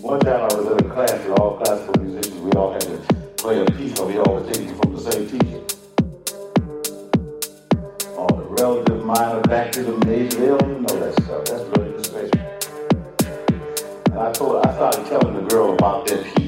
one time I was in a class with all classical musicians. We all had to play a piece, and we all were taking from the same teacher. All the relative minor back to the major, they don't even know that stuff. That's really special. And I told, I started telling the girl about that piece.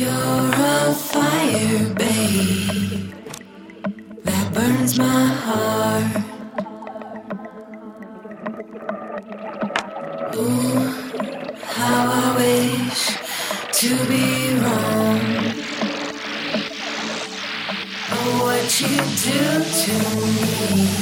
You're a fire, babe, that burns my heart. Ooh, how I wish to be wrong. Oh, what you do to me.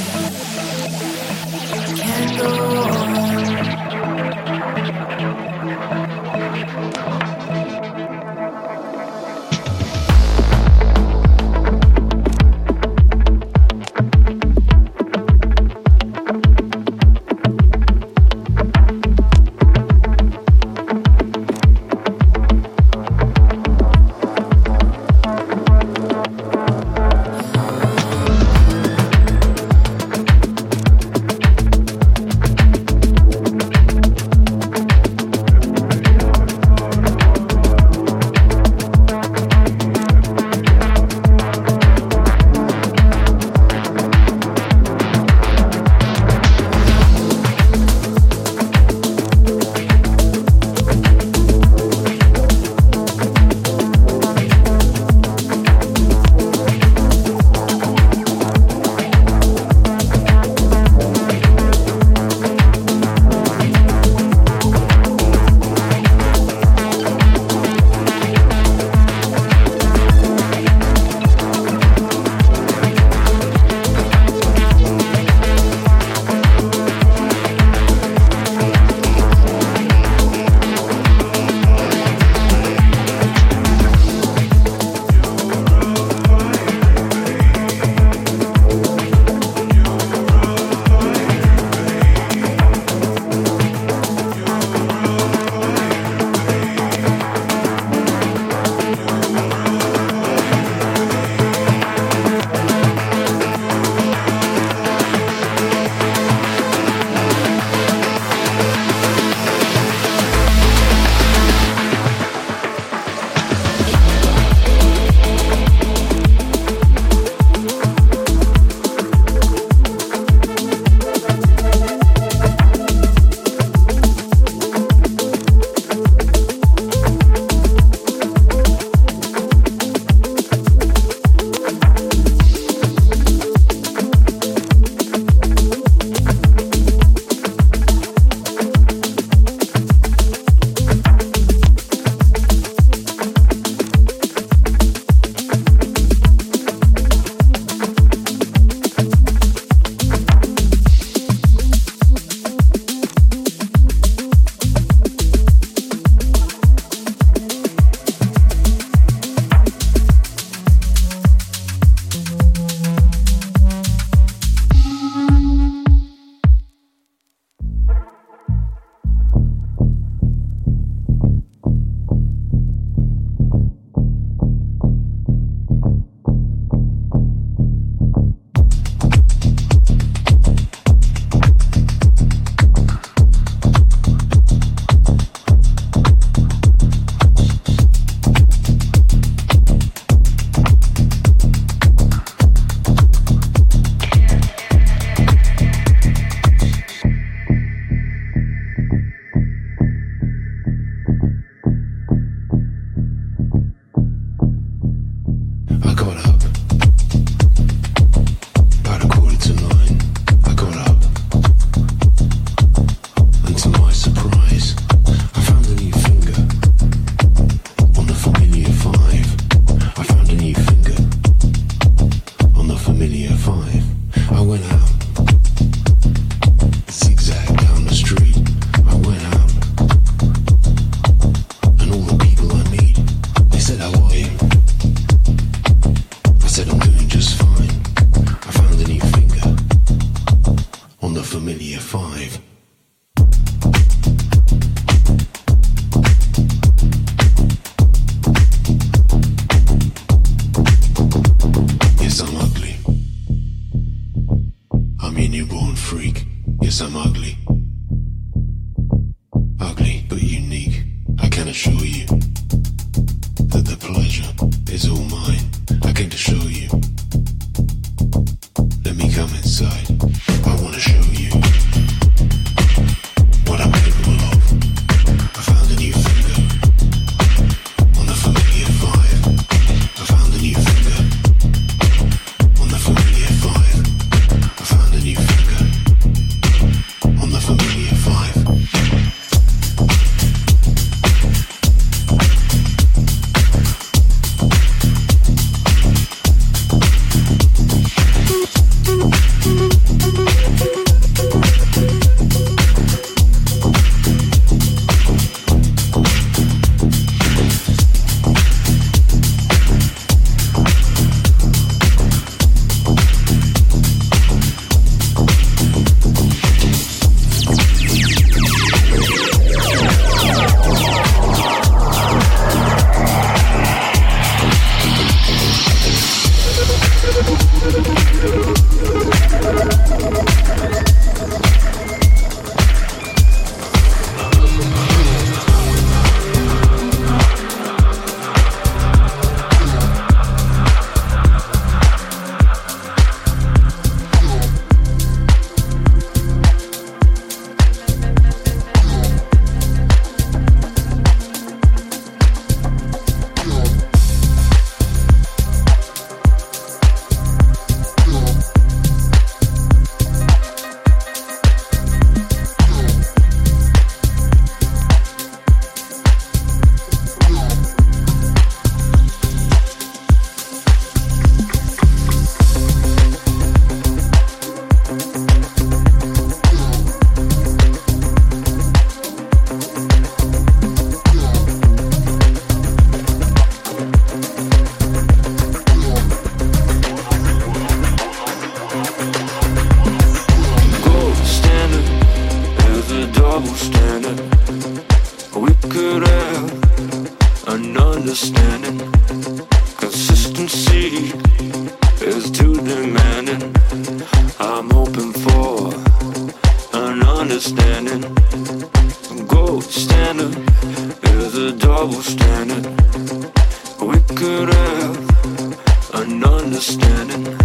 could have an understanding.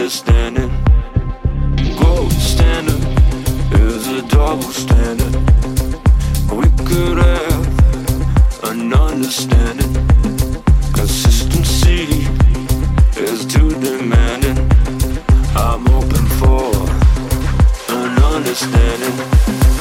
understanding. Gold standard is a double standard. We could have an understanding. Consistency is too demanding. I'm hoping for an understanding.